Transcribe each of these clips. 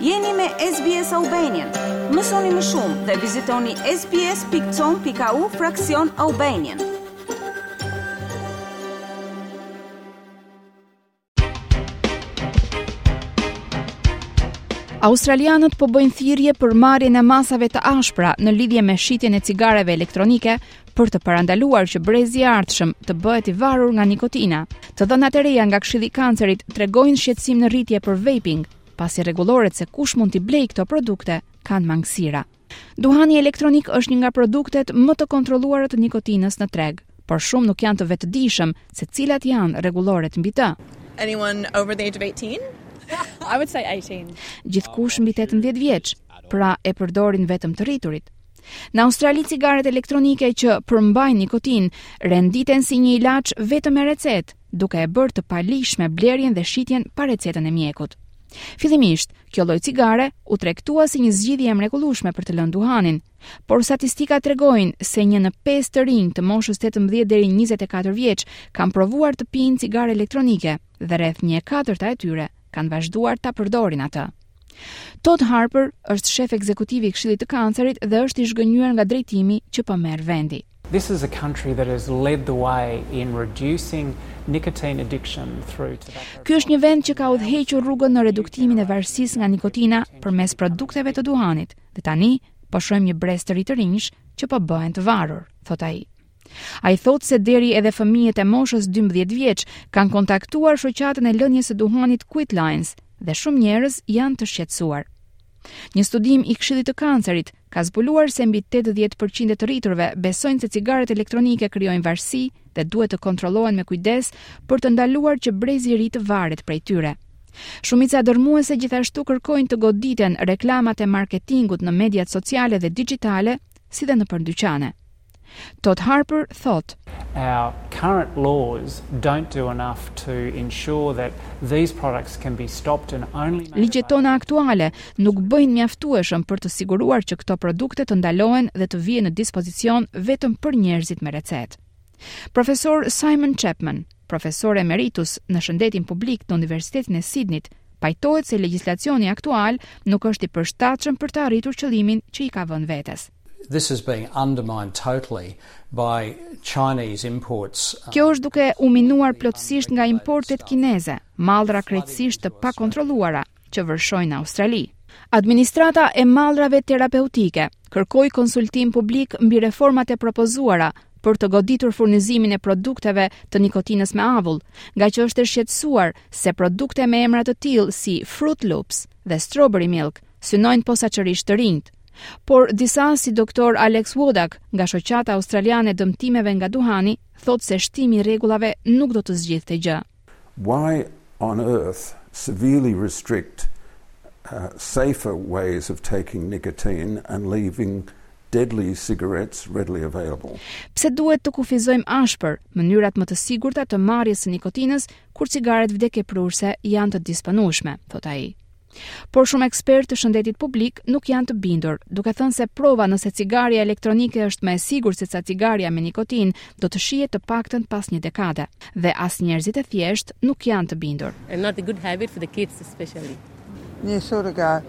Jeni me SBS Albanian. Mësoni më shumë dhe vizitoni sbs.com.au fraksion Albanian. Australianët po bëjnë thirrje për marrjen e masave të ashpra në lidhje me shitjen e cigareve elektronike, për të parandaluar që brezi i ardhshëm të bëhet i varur nga nikotina. Të dhënat e reja nga Këshilli i Kancerit tregojnë shqetësim në rritje për vaping, pasi rregulloret se kush mund t'i blejë këto produkte kanë mangësira. Duhani elektronik është një nga produktet më të kontrolluara të nikotinës në treg, por shumë nuk janë të vetëdijshëm se cilat janë rregulloret mbi të. Anyone over the age of 18? I would say 18. Gjithkush mbi 18 vjeç, pra e përdorin vetëm të rriturit. Në Australi cigaret elektronike që përmbajnë nikotinë renditen si një ilaç vetëm me recetë, duke e bërë të paligjshme blerjen dhe shitjen pa recetën e mjekut. Fillimisht, kjo lloj cigare u tregtua si një zgjidhje e mrekullueshme për të lënë duhanin, por statistikat tregojnë se një në pesë të rinj të moshës 18 deri 24 vjeç kanë provuar të pinë cigare elektronike dhe rreth një e katërta e tyre kanë vazhduar ta përdorin atë. Todd Harper është shef ekzekutiv i Këshillit të Kancerit dhe është i zhgënjyer nga drejtimi që po merr vendi. This is a country that has led the way in reducing nicotine addiction through tobacco. Ky është një vend që ka udhëhequr rrugën në reduktimin e varësisë nga nikotina përmes produkteve të duhanit dhe tani po shohim një brez të ri të rinjsh që po bëhen të varur, thotë ai. Ai thotë se deri edhe fëmijët e moshës dymbëdhjetë vjeç kanë kontaktuar shoqatën e lënies së duhanit Quitlines dhe shumë njerëz janë të shqetësuar. Një studim i Këshillit të Kancerit ka zbuluar se mbi 80% e të rriturve besojnë se cigaret elektronike krijojnë varësi dhe duhet të kontrollohen me kujdes për të ndaluar që brezi i ri të varet prej tyre. Shumica dërmuese gjithashtu kërkojnë të goditen reklamat e marketingut në mediat sociale dhe digjitale, si dhe nëpër dyqane. Todd Harper thotë, Our current laws don't do enough to ensure that these products can be stopped and only Ligjet tona aktuale nuk bëjnë mjaftueshëm për të siguruar që këto produkte të ndalohen dhe të vihen në dispozicion vetëm për njerëzit me recetë. Profesor Simon Chapman, profesor emeritus në shëndetin publik në Universitetin e Sidnit, pajtohet se legjislacioni aktual nuk është i përshtatshëm për të arritur qëllimin që i ka vënë vetes. This is being undermined totally by Chinese imports. Kjo është duke u minuar plotësisht nga importet kineze, mallra krejtësisht të pakontrolluara që vërshojnë në Australi. Administrata e mallrave terapeutike kërkoi konsultim publik mbi reformat e propozuara për të goditur furnizimin e produkteve të nikotinës me avull, ngaqë është e shqetësuar se produkte me emra të tillë si Fruit Loops dhe Strawberry Milk synojnë posaçërisht të rinjtë. Por disa si doktor Alex Wodak, nga Shoqata Australiane e Dëmtimeve nga Duhani, thotë se shtimi i rregullave nuk do të zgjidhte gjë. Why on earth severely restrict safer ways of taking nicotine and leaving deadly cigarettes readily available? Pse duhet të kufizojmë ashpër mënyrat më të sigurta të marrjes së nikotinës, kur cigaret vdekjeprurëse janë të disponueshme, thotë ai. Por shumë ekspertë të shëndetit publik nuk janë të bindur, duke thënë se prova nëse cigarja elektronike është më e sigurt sesa cigarja me nikotinë do të shihet të paktën pas një dekade. Dhe as njerëzit e thjeshtë nuk janë të bindur. Not a good habit for the kids especially. Një sort of guy.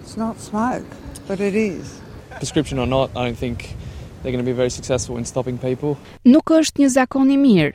It's not smoke, but it is. Prescription or not, I don't think they're going to be very successful in stopping people. Nuk është një zakon i mirë,